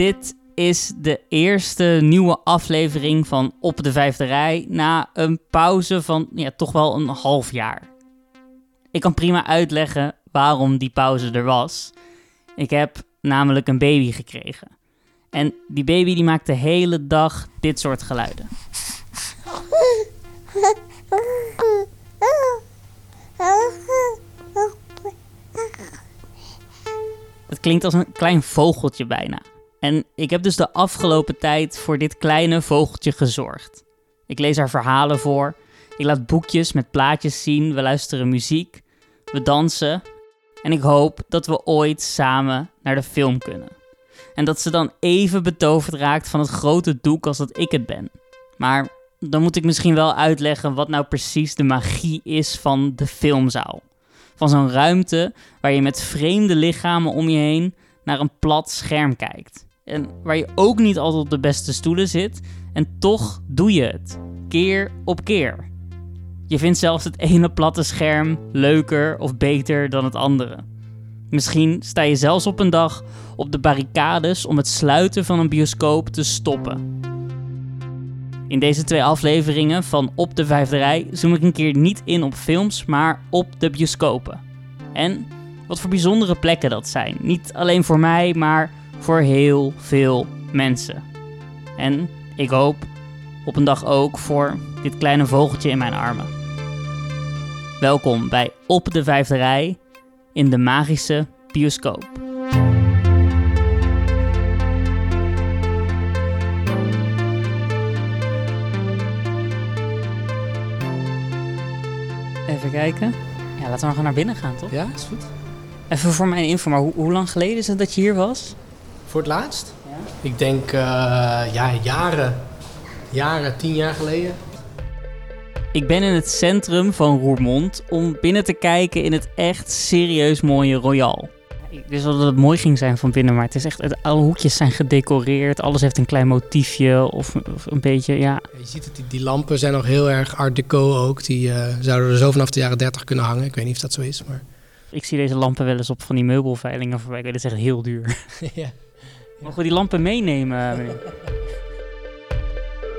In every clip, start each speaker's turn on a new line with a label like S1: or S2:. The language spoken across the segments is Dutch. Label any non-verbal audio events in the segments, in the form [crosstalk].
S1: Dit is de eerste nieuwe aflevering van Op de Vijfde Rij na een pauze van ja, toch wel een half jaar. Ik kan prima uitleggen waarom die pauze er was. Ik heb namelijk een baby gekregen. En die baby die maakt de hele dag dit soort geluiden. Het klinkt als een klein vogeltje bijna. En ik heb dus de afgelopen tijd voor dit kleine vogeltje gezorgd. Ik lees haar verhalen voor, ik laat boekjes met plaatjes zien, we luisteren muziek, we dansen en ik hoop dat we ooit samen naar de film kunnen. En dat ze dan even betoverd raakt van het grote doek als dat ik het ben. Maar dan moet ik misschien wel uitleggen wat nou precies de magie is van de filmzaal. Van zo'n ruimte waar je met vreemde lichamen om je heen naar een plat scherm kijkt. En waar je ook niet altijd op de beste stoelen zit. En toch doe je het. Keer op keer. Je vindt zelfs het ene platte scherm leuker of beter dan het andere. Misschien sta je zelfs op een dag op de barricades om het sluiten van een bioscoop te stoppen. In deze twee afleveringen van Op de Vijfde Rij zoom ik een keer niet in op films, maar op de bioscopen. En wat voor bijzondere plekken dat zijn. Niet alleen voor mij, maar voor heel veel mensen. En ik hoop op een dag ook voor dit kleine vogeltje in mijn armen. Welkom bij Op de Vijfde Rij in de magische bioscoop. Even kijken. Ja, laten we maar gewoon naar binnen gaan, toch?
S2: Ja, is goed.
S1: Even voor mijn info, maar hoe, hoe lang geleden is het dat je hier was?
S2: Voor het laatst?
S1: Ja.
S2: Ik denk, eh, ja, jaren. Jaren, tien jaar geleden.
S1: Ik ben in het centrum van Roermond om binnen te kijken in het echt serieus mooie Royal. Ik wist wel dat het mooi ging zijn van binnen, maar het is echt, het, alle hoekjes zijn gedecoreerd, alles heeft een klein motiefje of, of een beetje, ja.
S2: Je ziet het, die, die lampen zijn nog heel erg art deco ook. Die eh, zouden er zo vanaf de jaren 30 kunnen hangen. Ik weet niet of dat zo is, maar...
S1: Ik zie deze lampen wel eens op van die meubelveilingen voorbij. Het is echt heel duur. [laughs]
S2: ja.
S1: Mogen we die lampen meenemen? meneer?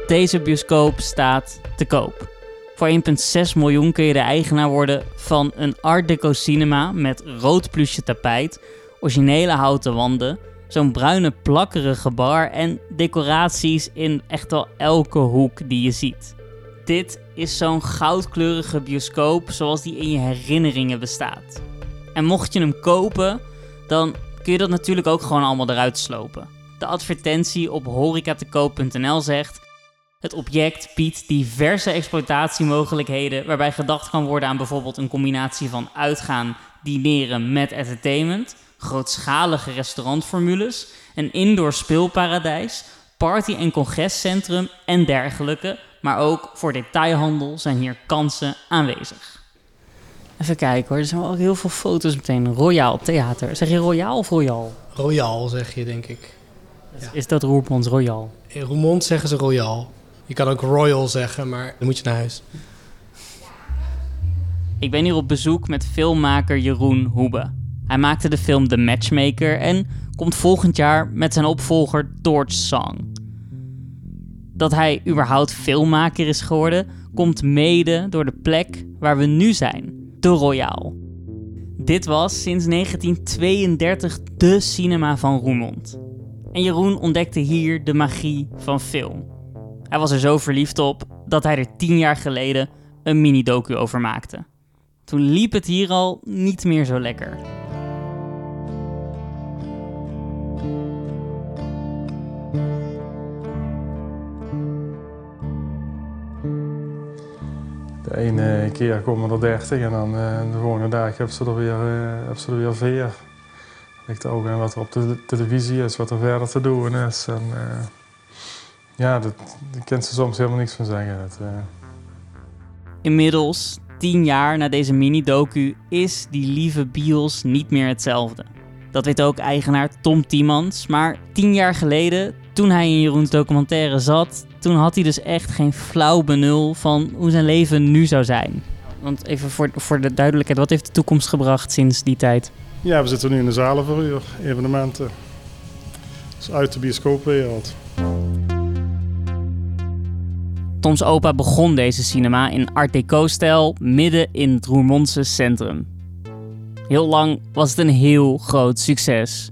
S1: Deze bioscoop staat te koop. Voor 1,6 miljoen kun je de eigenaar worden van een Art Deco cinema met rood plusje tapijt, originele houten wanden, zo'n bruine plakkerige bar en decoraties in echt wel elke hoek die je ziet. Dit is zo'n goudkleurige bioscoop zoals die in je herinneringen bestaat. En mocht je hem kopen, dan kun je dat natuurlijk ook gewoon allemaal eruit slopen. De advertentie op horecatekoop.nl zegt: Het object biedt diverse exploitatiemogelijkheden waarbij gedacht kan worden aan bijvoorbeeld een combinatie van uitgaan, dineren met entertainment, grootschalige restaurantformules, een indoor speelparadijs, party- en congrescentrum en dergelijke, maar ook voor detailhandel zijn hier kansen aanwezig. Even kijken hoor, er zijn wel ook heel veel foto's meteen. Royaal Theater. Zeg je Royaal of Royal?
S2: Royal zeg je, denk ik. Ja.
S1: Is dat Roermonds Royal?
S2: In Roermond zeggen ze Royal. Je kan ook Royal zeggen, maar dan moet je naar huis.
S1: Ik ben hier op bezoek met filmmaker Jeroen Hoebe. Hij maakte de film The Matchmaker en komt volgend jaar met zijn opvolger Torch Song. Dat hij überhaupt filmmaker is geworden, komt mede door de plek waar we nu zijn, de Royaal. Dit was sinds 1932 de cinema van Roermond. En Jeroen ontdekte hier de magie van film. Hij was er zo verliefd op dat hij er tien jaar geleden een mini-docu over maakte. Toen liep het hier al niet meer zo lekker.
S3: De ene keer komen er 30 en dan eh, de volgende dag hebben ze er weer, eh, hebben ze er weer vier. Ligt ook aan wat er op de televisie is, wat er verder te doen is. En, eh, ja, daar kent ze soms helemaal niks van zeggen. Dat, eh,
S1: Inmiddels, tien jaar na deze mini-docu, is die lieve bios niet meer hetzelfde. Dat weet ook eigenaar Tom Tiemans. Maar tien jaar geleden, toen hij in Jeroens documentaire zat, toen had hij dus echt geen flauw benul van hoe zijn leven nu zou zijn. Want even voor, voor de duidelijkheid, wat heeft de toekomst gebracht sinds die tijd?
S3: Ja, we zitten nu in de zalen voor uur, evenementen. Dus uit de bioscoopwereld.
S1: Toms opa begon deze cinema in Art Deco-stijl midden in het Roermondse centrum. Heel lang was het een heel groot succes.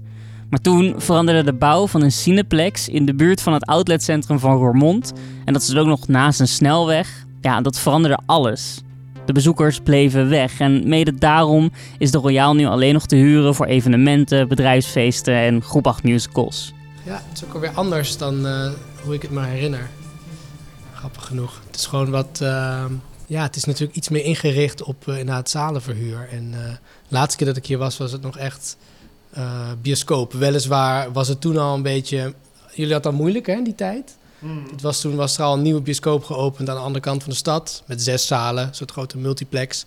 S1: Maar toen veranderde de bouw van een Cineplex in de buurt van het outletcentrum van Roermond. En dat is ook nog naast een snelweg. Ja, dat veranderde alles. De bezoekers bleven weg en mede daarom is de Royaal nu alleen nog te huren voor evenementen, bedrijfsfeesten en groep 8 musicals.
S2: Ja, het is ook alweer anders dan uh, hoe ik het me herinner. Grappig genoeg. Het is gewoon wat. Uh, ja, het is natuurlijk iets meer ingericht op uh, inderdaad zalenverhuur. En de laatste keer dat ik hier was, was het nog echt bioscoop. Weliswaar was het toen al een beetje. Jullie hadden al moeilijk hè, in die tijd. Hmm. Het was toen was er al een nieuwe bioscoop geopend aan de andere kant van de stad. Met zes zalen, een soort grote multiplex.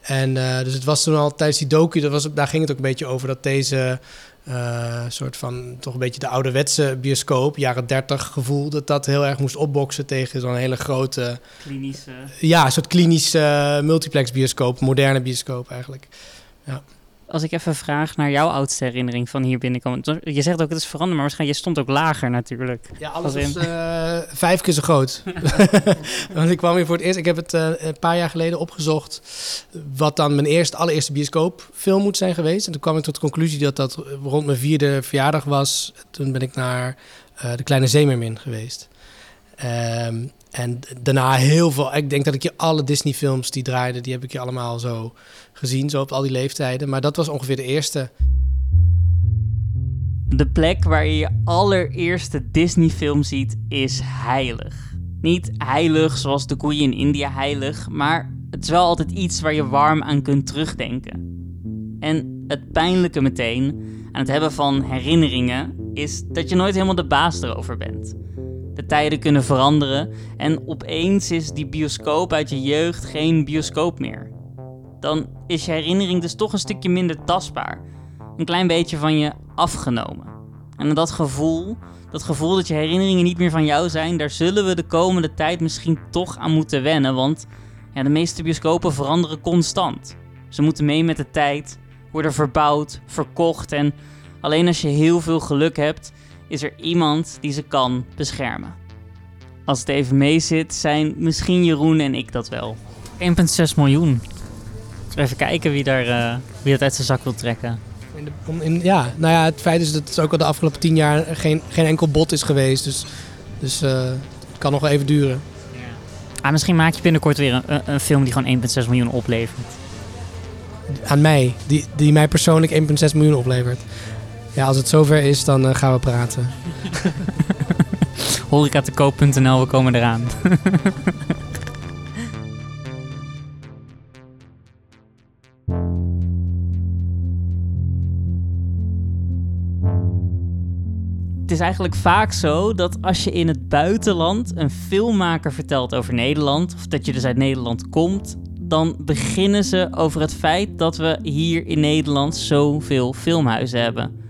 S2: En uh, dus het was toen al tijdens die docu, dat was, daar ging het ook een beetje over dat deze uh, soort van toch een beetje de ouderwetse bioscoop, jaren 30 gevoel, dat dat heel erg moest opboksen tegen zo'n hele grote.
S1: Klinische.
S2: Ja, een soort klinische multiplex bioscoop, moderne bioscoop eigenlijk. Ja.
S1: Als ik even vraag naar jouw oudste herinnering van hier binnenkomen. Je zegt ook het is veranderd, maar waarschijnlijk je stond ook lager natuurlijk.
S2: Ja, alles was uh, vijf keer zo groot. [laughs] Want ik kwam hier voor het eerst. Ik heb het uh, een paar jaar geleden opgezocht. Wat dan mijn eerste, allereerste bioscoopfilm moet zijn geweest. En toen kwam ik tot de conclusie dat dat rond mijn vierde verjaardag was. Toen ben ik naar uh, De Kleine Zeemermin geweest. Um, en daarna heel veel. Ik denk dat ik je alle Disney-films die draaiden, die heb ik je allemaal zo gezien, zo op al die leeftijden. Maar dat was ongeveer de eerste.
S1: De plek waar je je allereerste Disney-film ziet is heilig. Niet heilig zoals de koeien in India heilig, maar het is wel altijd iets waar je warm aan kunt terugdenken. En het pijnlijke meteen aan het hebben van herinneringen is dat je nooit helemaal de baas erover bent. De tijden kunnen veranderen en opeens is die bioscoop uit je jeugd geen bioscoop meer. Dan is je herinnering dus toch een stukje minder tastbaar. Een klein beetje van je afgenomen. En dat gevoel, dat gevoel dat je herinneringen niet meer van jou zijn, daar zullen we de komende tijd misschien toch aan moeten wennen. Want ja, de meeste bioscopen veranderen constant. Ze moeten mee met de tijd, worden verbouwd, verkocht en alleen als je heel veel geluk hebt, is er iemand die ze kan beschermen. Als het even mee zit, zijn misschien Jeroen en ik dat wel. 1,6 miljoen. Even kijken wie, daar, uh, wie dat uit zijn zak wil trekken.
S2: In de, in, ja, nou ja, het feit is dat het ook al de afgelopen tien jaar geen, geen enkel bot is geweest. Dus, dus uh, het kan nog wel even duren. Ja.
S1: Ah, misschien maak je binnenkort weer een, een film die gewoon 1,6 miljoen oplevert.
S2: Aan mij, die, die mij persoonlijk 1,6 miljoen oplevert. Ja, als het zover is, dan uh, gaan we praten. [laughs]
S1: Horecatekoop.nl, we komen eraan. [laughs] Het is eigenlijk vaak zo dat als je in het buitenland een filmmaker vertelt over Nederland, of dat je dus uit Nederland komt, dan beginnen ze over het feit dat we hier in Nederland zoveel filmhuizen hebben.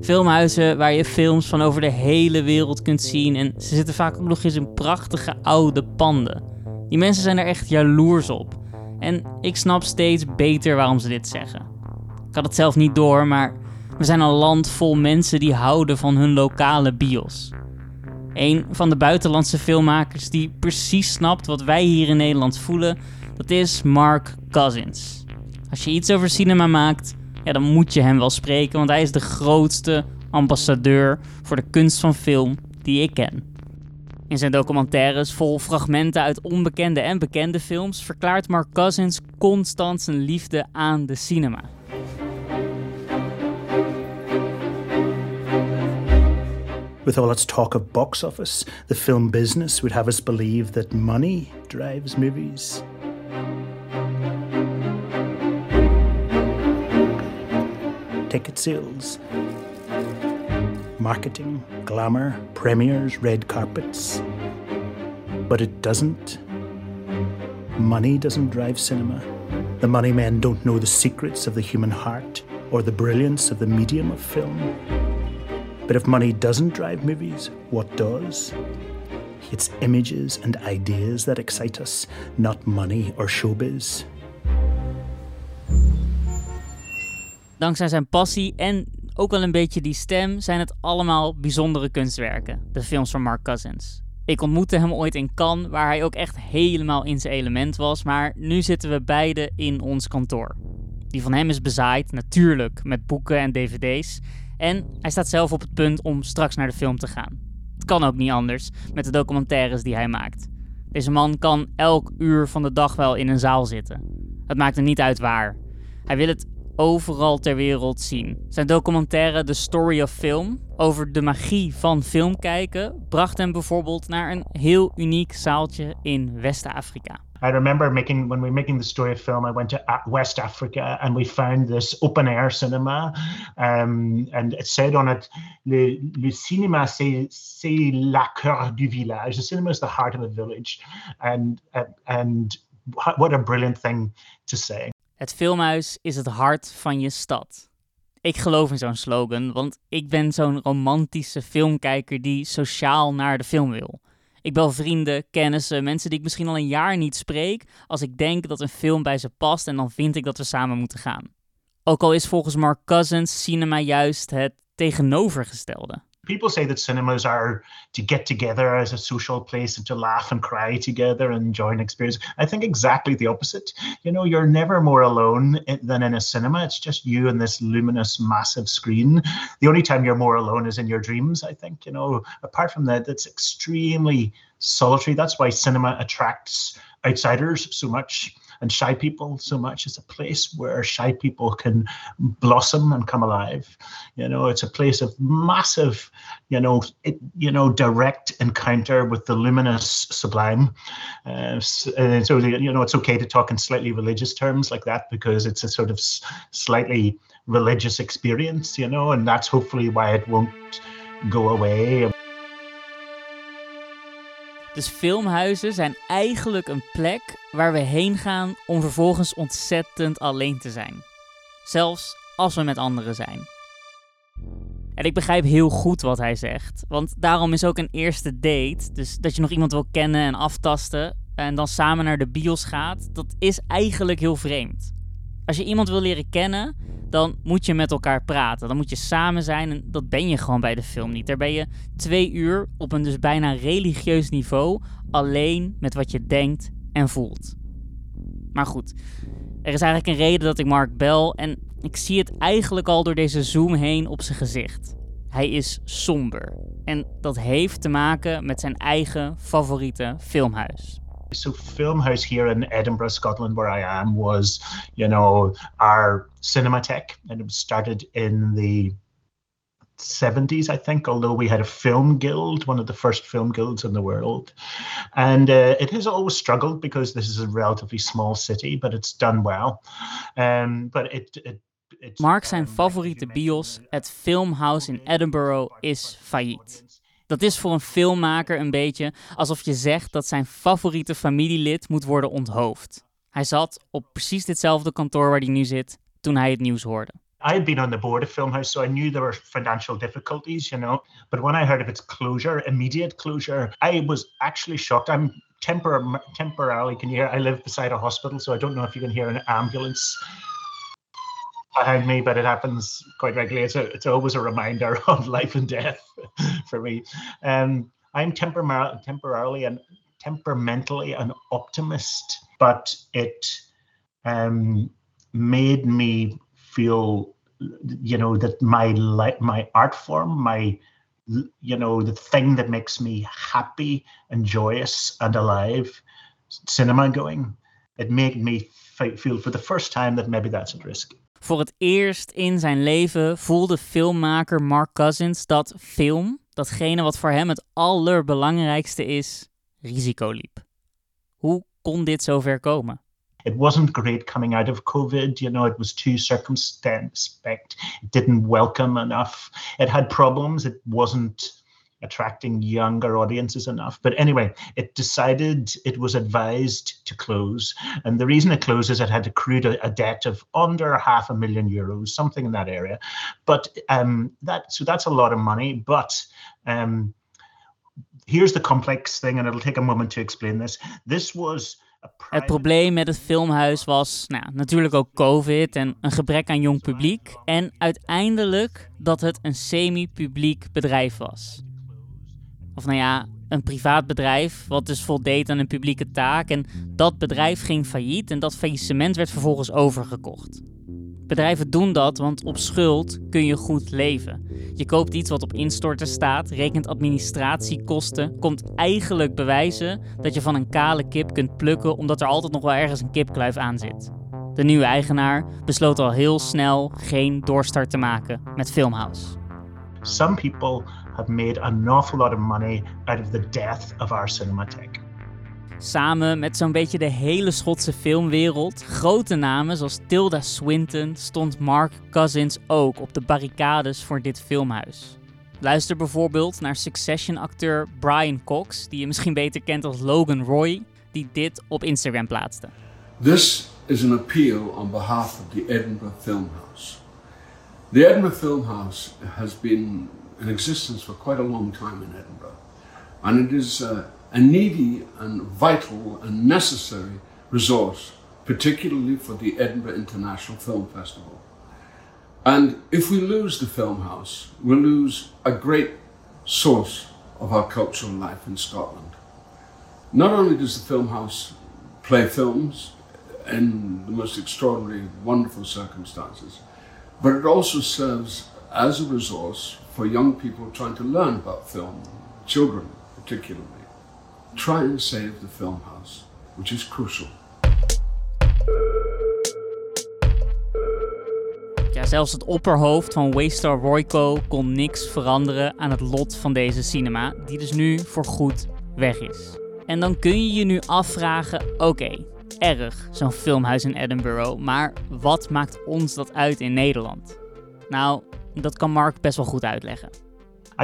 S1: Filmhuizen waar je films van over de hele wereld kunt zien. En ze zitten vaak ook nog eens in prachtige oude panden. Die mensen zijn er echt jaloers op. En ik snap steeds beter waarom ze dit zeggen. Ik had het zelf niet door, maar we zijn een land vol mensen die houden van hun lokale bios. Een van de buitenlandse filmmakers die precies snapt wat wij hier in Nederland voelen, dat is Mark Cousins. Als je iets over cinema maakt, ja, dan moet je hem wel spreken, want hij is de grootste ambassadeur voor de kunst van film die ik ken. In zijn documentaires vol fragmenten uit onbekende en bekende films verklaart Mark Cousins constant zijn liefde aan de cinema.
S4: With all its talk of box office, the film business would have us believe that money drives movies. Ticket sales, marketing, glamour, premieres, red carpets. But it doesn't. Money doesn't drive cinema. The money men don't know the secrets of the human heart or the brilliance of the medium of film. But if money doesn't drive movies, what does? It's images and ideas that excite us, not money or showbiz.
S1: Dankzij zijn passie en ook wel een beetje die stem, zijn het allemaal bijzondere kunstwerken, de films van Mark Cousins. Ik ontmoette hem ooit in Cannes, waar hij ook echt helemaal in zijn element was, maar nu zitten we beide in ons kantoor. Die van hem is bezaaid, natuurlijk, met boeken en dvd's. En hij staat zelf op het punt om straks naar de film te gaan. Het kan ook niet anders met de documentaires die hij maakt. Deze man kan elk uur van de dag wel in een zaal zitten. Het maakt hem niet uit waar. Hij wil het overal ter wereld zien. Zijn documentaire The Story of Film over de magie van film kijken bracht hem bijvoorbeeld naar een heel uniek zaaltje in West-Afrika.
S4: I remember making when we were making the story of film. I went to West Africa and we found this open air cinema, um, and it said on it, "Le, le cinéma c'est la cœur du village." The cinema is the heart of a village, and uh, and what a brilliant thing to say.
S1: Het filmhuis is het hart van je stad. Ik geloof in zo'n slogan, want ik ben zo'n romantische filmkijker die sociaal naar de film wil. Ik bel vrienden, kennissen, mensen die ik misschien al een jaar niet spreek, als ik denk dat een film bij ze past en dan vind ik dat we samen moeten gaan. Ook al is volgens Mark Cousins cinema juist het tegenovergestelde.
S4: People say that cinemas are to get together as a social place and to laugh and cry together and enjoy an experience. I think exactly the opposite. You know, you're never more alone than in a cinema. It's just you and this luminous, massive screen. The only time you're more alone is in your dreams, I think. You know, apart from that, it's extremely solitary. That's why cinema attracts outsiders so much and shy people so much. It's a place where shy people can blossom and come alive. You know, it's a place of massive, you know, it, you know, direct encounter with the luminous sublime. Uh, and so, you know, it's okay to talk in slightly religious terms like that because it's a sort of slightly religious experience, you know, and that's hopefully why it won't go away.
S1: Dus filmhuizen zijn eigenlijk een plek waar we heen gaan om vervolgens ontzettend alleen te zijn. Zelfs als we met anderen zijn. En ik begrijp heel goed wat hij zegt, want daarom is ook een eerste date, dus dat je nog iemand wil kennen en aftasten en dan samen naar de bios gaat, dat is eigenlijk heel vreemd. Als je iemand wil leren kennen, dan moet je met elkaar praten. Dan moet je samen zijn en dat ben je gewoon bij de film niet. Daar ben je twee uur op een dus bijna religieus niveau alleen met wat je denkt en voelt. Maar goed, er is eigenlijk een reden dat ik Mark bel en ik zie het eigenlijk al door deze zoom heen op zijn gezicht. Hij is somber en dat heeft te maken met zijn eigen favoriete filmhuis.
S4: So Film House here in Edinburgh, Scotland, where I am, was, you know, our cinematheque, and it was started in the 70s, I think, although we had a film guild, one of the first film guilds in the world. And uh, it has always struggled because this is a relatively small city, but it's done well. Um, but it, it
S1: Mark zijn favoriete bios, het Filmhouse in Edinburgh, is failliet. Dat is voor een filmmaker een beetje alsof je zegt dat zijn favoriete familielid moet worden onthoofd. Hij zat op precies ditzelfde kantoor waar hij nu zit toen hij het nieuws hoorde.
S4: I had been on the board of Filmhouse, so I knew there were financial difficulties, you know. But when I heard of its closure, immediate closure, I was actually shocked. I'm tempor- temporarily, can you hear? I live beside a hospital, so I don't know if you can hear an ambulance behind me, but it happens quite regularly. It's, a, it's always a reminder [laughs] of life and death [laughs] for me. Um, I'm tempor- temporarily and temperamentally an optimist, but it um, made me feel, you know, that my li- my art form, my you know, the thing that makes me happy and joyous and alive, cinema going, it made me feel for the first time that maybe that's at risk.
S1: Voor het eerst in zijn leven voelde filmmaker Mark Cousins dat film, datgene wat voor hem het allerbelangrijkste is, risico liep. Hoe kon dit zover komen?
S4: It wasn't great coming out of COVID. You know, it was too circumspect. It didn't welcome enough. It had problems. It wasn't attracting younger audiences enough. But anyway, it decided it was advised to close. And the reason it closed is it had accrued a, a debt of under half a million euros, something in that area. But um, that so that's a lot of money. But um, here's the complex thing, and it'll take a moment to explain this. This was
S1: Het probleem met het filmhuis was nou, natuurlijk ook COVID en een gebrek aan jong publiek. En uiteindelijk dat het een semi-publiek bedrijf was. Of nou ja, een privaat bedrijf, wat dus voldeed aan een publieke taak. En dat bedrijf ging failliet en dat faillissement werd vervolgens overgekocht. Bedrijven doen dat, want op schuld kun je goed leven. Je koopt iets wat op instorten staat, rekent administratiekosten, komt eigenlijk bewijzen dat je van een kale kip kunt plukken omdat er altijd nog wel ergens een kipkluif aan zit. De nieuwe eigenaar besloot al heel snel geen doorstart te maken met Filmhouse.
S4: Some people have made an awful lot of money out of the death of our cinematheque.
S1: Samen met zo'n beetje de hele Schotse filmwereld, grote namen zoals Tilda Swinton, stond Mark Cousins ook op de barricades voor dit filmhuis. Luister bijvoorbeeld naar Succession-acteur Brian Cox, die je misschien beter kent als Logan Roy, die dit op Instagram plaatste.
S5: This is an appeal on behalf of the Edinburgh Film House. The Edinburgh Film House has been in existence for quite a long time in Edinburgh, and it is uh, a needy and vital and necessary resource, particularly for the Edinburgh International Film Festival. And if we lose the film house, we'll lose a great source of our cultural life in Scotland. Not only does the film house play films in the most extraordinary, wonderful circumstances, but it also serves as a resource for young people trying to learn about film, children particularly. Try and save the film house, which is crucial.
S1: Ja, zelfs het opperhoofd van Waystar Royco kon niks veranderen aan het lot van deze cinema, die dus nu voorgoed weg is. En dan kun je je nu afvragen: oké, erg zo'n filmhuis in Edinburgh, maar wat maakt ons dat uit in Nederland? Nou, dat kan Mark best wel goed uitleggen.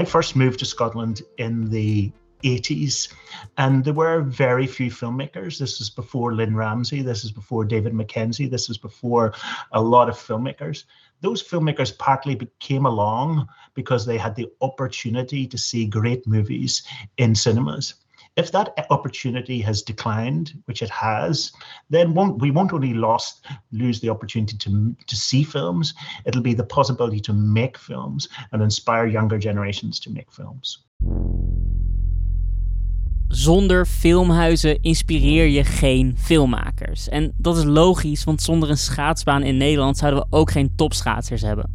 S4: I first moved to Scotland in the 80s, and there were very few filmmakers. This was before Lynn Ramsey, this is before David Mackenzie, this was before a lot of filmmakers. Those filmmakers partly came along because they had the opportunity to see great movies in cinemas. If that opportunity has declined, which it has, then we won't only lost lose the opportunity to to see films. It'll be the possibility to make films and inspire younger generations to make films.
S1: Zonder filmhuizen inspireer je geen filmmakers. En dat is logisch, want zonder een schaatsbaan in Nederland zouden we ook geen topschaatsers hebben.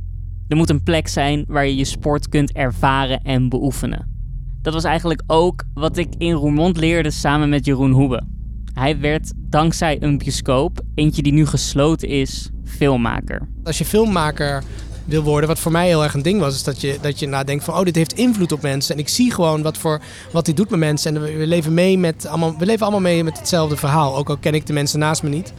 S1: Er moet een plek zijn waar je je sport kunt ervaren en beoefenen. Dat was eigenlijk ook wat ik in Roermond leerde samen met Jeroen Hoebe. Hij werd dankzij een bioscoop, eentje die nu gesloten is, filmmaker.
S2: Als je filmmaker wil worden, wat voor mij heel erg een ding was, is dat je, dat je nadenkt van, oh, dit heeft invloed op mensen. En ik zie gewoon wat, voor, wat dit doet met mensen. En we, leven mee met allemaal, we leven allemaal mee met hetzelfde verhaal. Ook al ken ik de mensen naast me niet.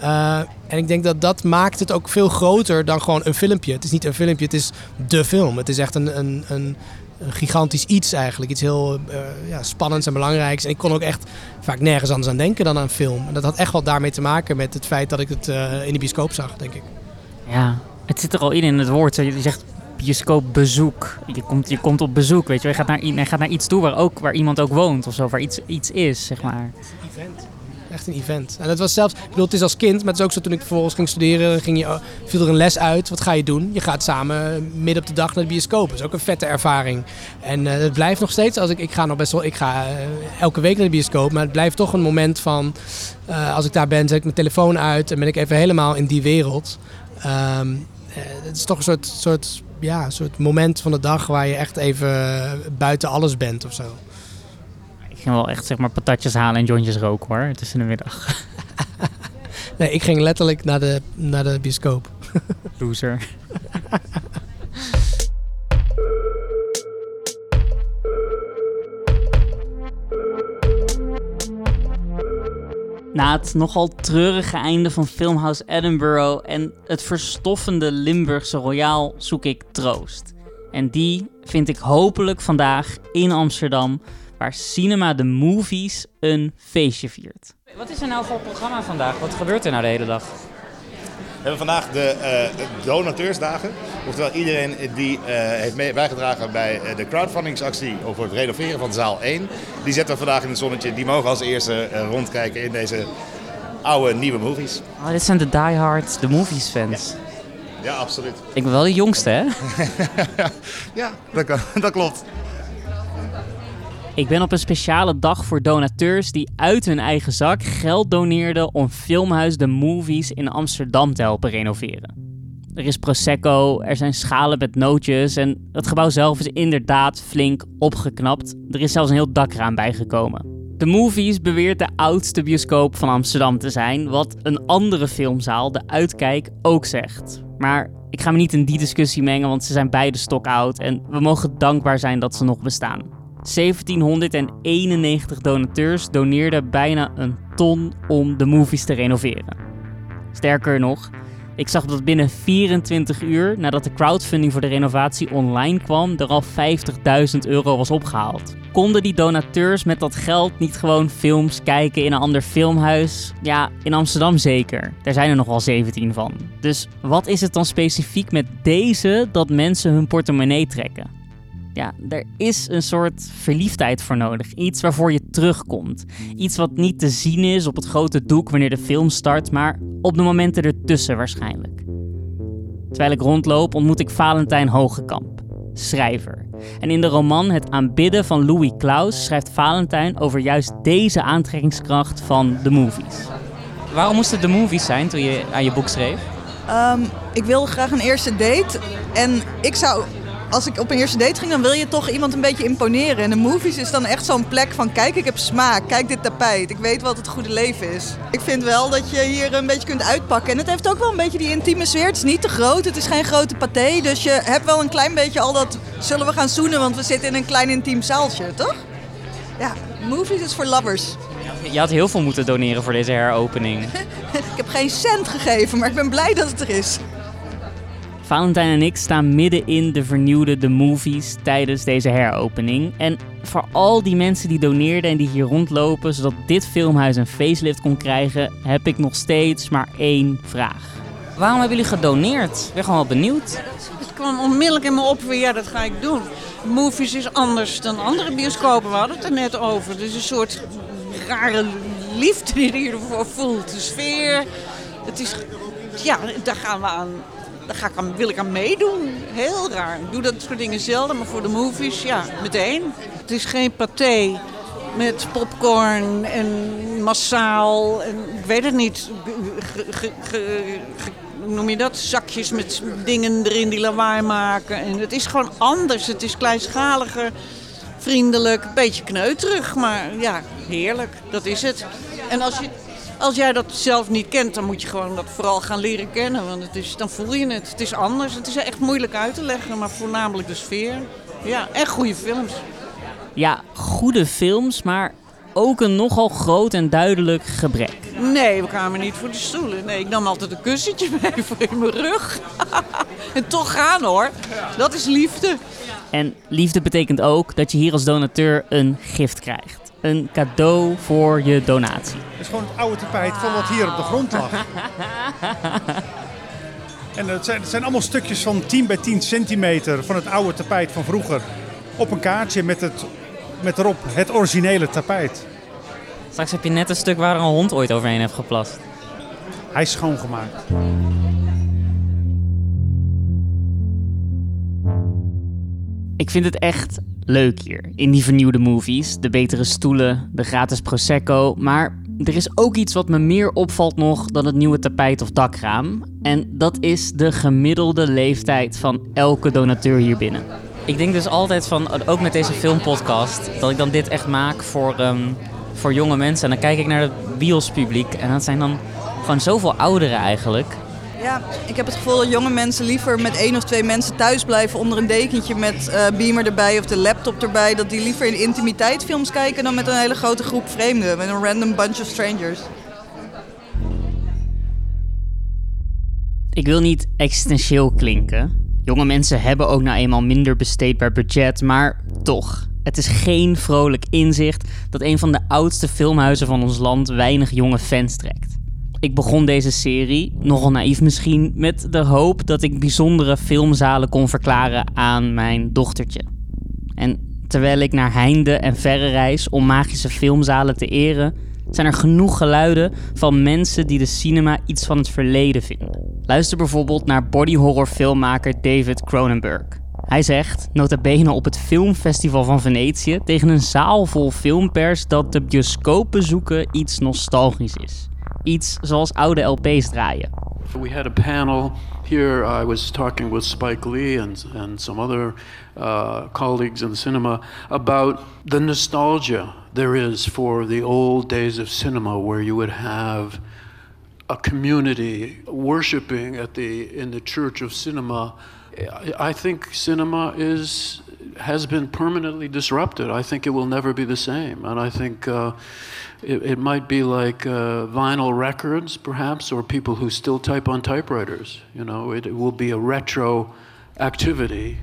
S2: Uh, en ik denk dat dat maakt het ook veel groter dan gewoon een filmpje. Het is niet een filmpje, het is de film. Het is echt een, een, een gigantisch iets eigenlijk. Iets heel uh, ja, spannends en belangrijks. En ik kon ook echt vaak nergens anders aan denken dan aan film. En dat had echt wel daarmee te maken met het feit dat ik het uh, in de bioscoop zag, denk ik.
S1: Ja, het zit er al in in het woord. Je zegt bioscoopbezoek. Je komt, je komt op bezoek, weet je. Je gaat naar, je gaat naar iets toe waar, ook, waar iemand ook woont of zo. Waar iets, iets is, zeg maar.
S2: Event echt een event. En het was zelfs, ik bedoel, het is als kind, maar het is ook zo toen ik vervolgens ging studeren, ging je, viel er een les uit. Wat ga je doen? Je gaat samen midden op de dag naar de bioscoop. Dat is ook een vette ervaring. En uh, het blijft nog steeds, als ik, ik ga nog best wel, ik ga uh, elke week naar de bioscoop, maar het blijft toch een moment van, uh, als ik daar ben, zet ik mijn telefoon uit en ben ik even helemaal in die wereld. Um, het is toch een soort, soort, ja, soort moment van de dag waar je echt even buiten alles bent of zo
S1: ging wel echt zeg maar patatjes halen en jointjes roken hoor, tussen de middag. [laughs]
S2: nee, ik ging letterlijk naar de, naar de bioscoop. [laughs]
S1: Loser. Na het nogal treurige einde van Filmhouse Edinburgh en het verstoffende Limburgse Royaal zoek ik troost. En die vind ik hopelijk vandaag in Amsterdam waar Cinema de Movies een feestje viert. Wat is er nou voor programma vandaag? Wat gebeurt er nou de hele dag?
S6: We hebben vandaag de, uh, donateursdagen. Oftewel iedereen die uh, heeft mee, bijgedragen bij uh, de crowdfundingsactie over het renoveren van zaal 1. Die zetten we vandaag in het zonnetje. Die mogen als eerste rondkijken in deze oude, nieuwe movies.
S1: Oh, dit zijn de diehard, de movies fans.
S6: Ja, absoluut.
S1: Ik ben wel de jongste, hè? [laughs]
S6: Ja, dat, kan- dat klopt.
S1: Ik ben op een speciale dag voor donateurs die uit hun eigen zak geld doneerden om Filmhuis de Movies in Amsterdam te helpen renoveren. Er is prosecco, er zijn schalen met nootjes en het gebouw zelf is inderdaad flink opgeknapt. Er is zelfs een heel dakraam bijgekomen. De Movies beweert de oudste bioscoop van Amsterdam te zijn, wat een andere filmzaal, de Uitkijk, ook zegt. Maar ik ga me niet in die discussie mengen, want ze zijn beide stokoud en we mogen dankbaar zijn dat ze nog bestaan. 1791 donateurs doneerden bijna een ton om de movies te renoveren. Sterker nog, ik zag dat binnen 24 uur nadat de crowdfunding voor de renovatie online kwam, er al 50.000 euro was opgehaald. Konden die donateurs met dat geld niet gewoon films kijken in een ander filmhuis? Ja, in Amsterdam zeker. Daar zijn er nog wel 17 van. Dus wat is het dan specifiek met deze dat mensen hun portemonnee trekken? Ja, er is een soort verliefdheid voor nodig. Iets waarvoor je terugkomt. Iets wat niet te zien is op het grote doek wanneer de film start, maar op de momenten ertussen waarschijnlijk. Terwijl ik rondloop ontmoet ik Valentijn Hogekamp, schrijver. En in de roman Het aanbidden van Louis Klaus schrijft Valentijn over juist deze aantrekkingskracht van de movies. Waarom moest het de movies zijn toen je aan je boek schreef?
S7: Ehm, ik wilde graag een eerste date. En ik zou, als ik op een eerste date ging, dan wil je toch iemand een beetje imponeren. En de movies is dan echt zo'n plek van: kijk, ik heb smaak. Kijk dit tapijt. Ik weet wat het goede leven is. Ik vind wel dat je hier een beetje kunt uitpakken. En het heeft ook wel een beetje die intieme sfeer. Het is niet te groot. Het is geen grote paté. Dus je hebt wel een klein beetje al dat. Zullen we gaan zoenen? Want we zitten in een klein intiem zaaltje, toch? Ja, movies is voor lovers.
S1: Je had heel veel moeten doneren voor deze heropening. [laughs]
S7: Ik heb geen cent gegeven, maar ik ben blij dat het er is.
S1: Valentijn en ik staan midden in de vernieuwde The Movies tijdens deze heropening. En voor al die mensen die doneerden en die hier rondlopen, zodat dit filmhuis een facelift kon krijgen, heb ik nog steeds maar één vraag. Waarom hebben jullie gedoneerd? Ik ben gewoon wel benieuwd.
S8: Het kwam onmiddellijk in me op ja, dat ga ik doen. Movies is anders dan andere bioscopen. We hadden het er net over. Is een soort rare liefde die je ervoor voelt. De sfeer. Het is, ja, daar gaan we aan. Daar ga ik aan, wil ik aan meedoen. Heel raar. Ik doe dat soort dingen zelden, maar voor de movies, ja, meteen. Het is geen paté met popcorn en massaal. En, ik weet het niet. Noem je dat? Zakjes met dingen erin die lawaai maken. En het is gewoon anders. Het is kleinschaliger, vriendelijk, een beetje kneuterig. Maar ja, heerlijk. Dat is het. En als, je, als jij dat zelf niet kent, dan moet je gewoon dat vooral gaan leren kennen. Want het is, dan voel je het. Het is anders. Het is echt moeilijk uit te leggen, maar voornamelijk de sfeer. Ja, en goede films.
S1: Ja, goede films, maar ook een nogal groot en duidelijk gebrek.
S8: Nee, we kwamen niet voor de stoelen. Nee, ik nam altijd een kussentje [laughs] mee voor in mijn rug. [laughs] en toch gaan hoor. Dat is liefde.
S1: En liefde betekent ook dat je hier als donateur een gift krijgt. Een cadeau voor je donatie.
S9: Het is gewoon het oude tapijt van wat hier op de grond lag. [laughs] En het zijn, het zijn allemaal stukjes van 10 bij 10 centimeter van het oude tapijt van vroeger. Op een kaartje met, het, met erop het originele tapijt.
S1: Straks heb je net een stuk waar een hond ooit overheen heeft geplast.
S9: Hij is schoongemaakt.
S1: Ik vind het echt leuk hier, in die vernieuwde movies. De betere stoelen, de gratis prosecco. Maar er is ook iets wat me meer opvalt nog dan het nieuwe tapijt of dakraam. En dat is de gemiddelde leeftijd van elke donateur hier binnen. Ik denk dus altijd van, ook met deze filmpodcast, dat ik dan dit echt maak voor, ehm, voor jonge mensen. En dan kijk ik naar het biospubliek en dat zijn dan gewoon zoveel ouderen eigenlijk.
S7: Ja, ik heb het gevoel dat jonge mensen liever met één of twee mensen thuis blijven onder een dekentje met eh, beamer erbij of de laptop erbij. Dat die liever in intimiteit films kijken dan met een hele grote groep vreemden, met een random bunch of strangers.
S1: Ik wil niet existentieel klinken. Jonge mensen hebben ook nou eenmaal minder besteedbaar budget, maar toch. Het is geen vrolijk inzicht dat een van de oudste filmhuizen van ons land weinig jonge fans trekt. Ik begon deze serie, nogal naïef misschien, met de hoop dat ik bijzondere filmzalen kon verklaren aan mijn dochtertje. En terwijl ik naar heinde en verre reis om magische filmzalen te eren, zijn er genoeg geluiden van mensen die de cinema iets van het verleden vinden. Luister bijvoorbeeld naar bodyhorror filmmaker David Cronenberg. Hij zegt, nota bene op het filmfestival van Venetië, tegen een zaal vol filmpers dat de bioscoopbezoeken iets nostalgisch is. Iets zoals oude LP's draaien.
S10: We had a panel here. I was talking with Spike Lee and, and some other uh, colleagues in cinema about the nostalgia there is for the old days of cinema where you would have a community worshiping at the in the church of cinema I think cinema is has been permanently disrupted. I think it will never be the same, and I think uh, it, it, might be like uh, vinyl records, perhaps, or people who still type on typewriters. You know, it, it will be a retro activity.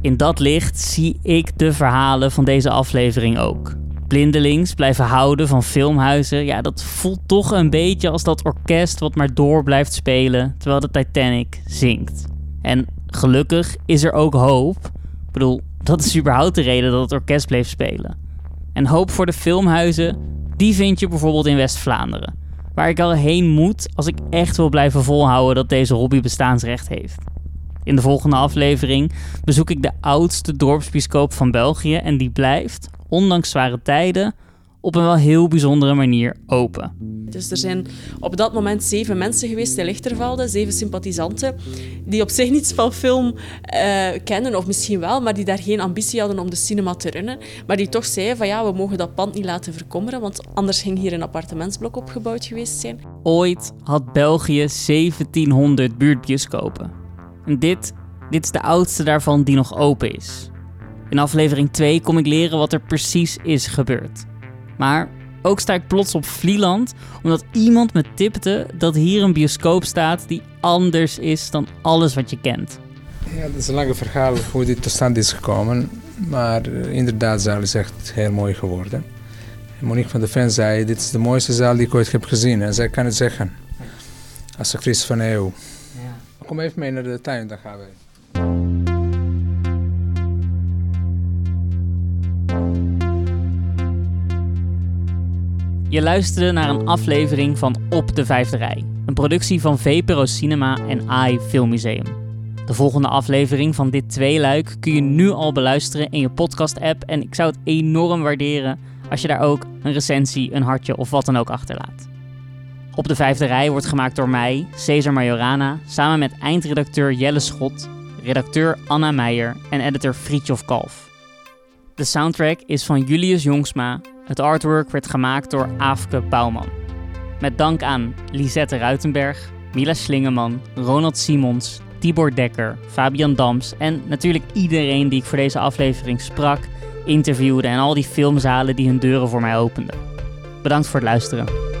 S1: In dat licht zie ik de verhalen van deze aflevering ook. Blindelings blijven houden van filmhuizen, ja, dat voelt toch een beetje als dat orkest wat maar door blijft spelen terwijl de Titanic zinkt. En gelukkig is er ook hoop. Dat is überhaupt de reden dat het orkest bleef spelen. En hoop voor de filmhuizen, die vind je bijvoorbeeld in West-Vlaanderen. Waar ik al heen moet als ik echt wil blijven volhouden dat deze hobby bestaansrecht heeft. In de volgende aflevering bezoek ik de oudste dorpsbioscoop van België en die blijft, ondanks zware tijden, op een wel heel bijzondere manier open.
S11: Dus er zijn op dat moment zeven mensen geweest in Lichtervelde, zeven sympathisanten, die op zich niets van film uh, kennen, of misschien wel, maar die daar geen ambitie hadden om de cinema te runnen. Maar die toch zeiden van ja, we mogen dat pand niet laten verkommeren, want anders ging hier een appartementsblok opgebouwd geweest zijn.
S1: Ooit had België 1700 buurtbioscopen. En dit, dit is de oudste daarvan die nog open is. In aflevering 2 kom ik leren wat er precies is gebeurd. Maar ook sta ik plots op Vlieland omdat iemand me tipte dat hier een bioscoop staat die anders is dan alles wat je kent.
S12: Ja, dat is een lange verhaal hoe dit tot stand is gekomen. Maar eh, inderdaad, de zaal is echt heel mooi geworden. Monique van de Ven zei, dit is de mooiste zaal die ik ooit heb gezien. En zij kan het zeggen. Als actrice van eeuw. Ja. Kom even mee naar de tuin, dan gaan we.
S1: Je luisterde naar een aflevering van Op de Vijfde Rij, een productie van VPRO Cinema en AI Filmmuseum. De volgende aflevering van dit tweeluik kun je nu al beluisteren in je podcast-app en ik zou het enorm waarderen als je daar ook een recensie, een hartje of wat dan ook achterlaat. Op de Vijfde Rij wordt gemaakt door mij, Cesar Majorana, samen met eindredacteur Jelle Schot, redacteur Anna Meijer en editor Friedjof Kalf. De soundtrack is van Julius Jongsma het artwork werd gemaakt door Aafke Bouwman. Met dank aan Lisette Ruitenberg, Mila Slingeman, Ronald Simons, Tibor Dekker, Fabian Dams en natuurlijk iedereen die ik voor deze aflevering sprak, interviewde en al die filmzalen die hun deuren voor mij openden. Bedankt voor het luisteren.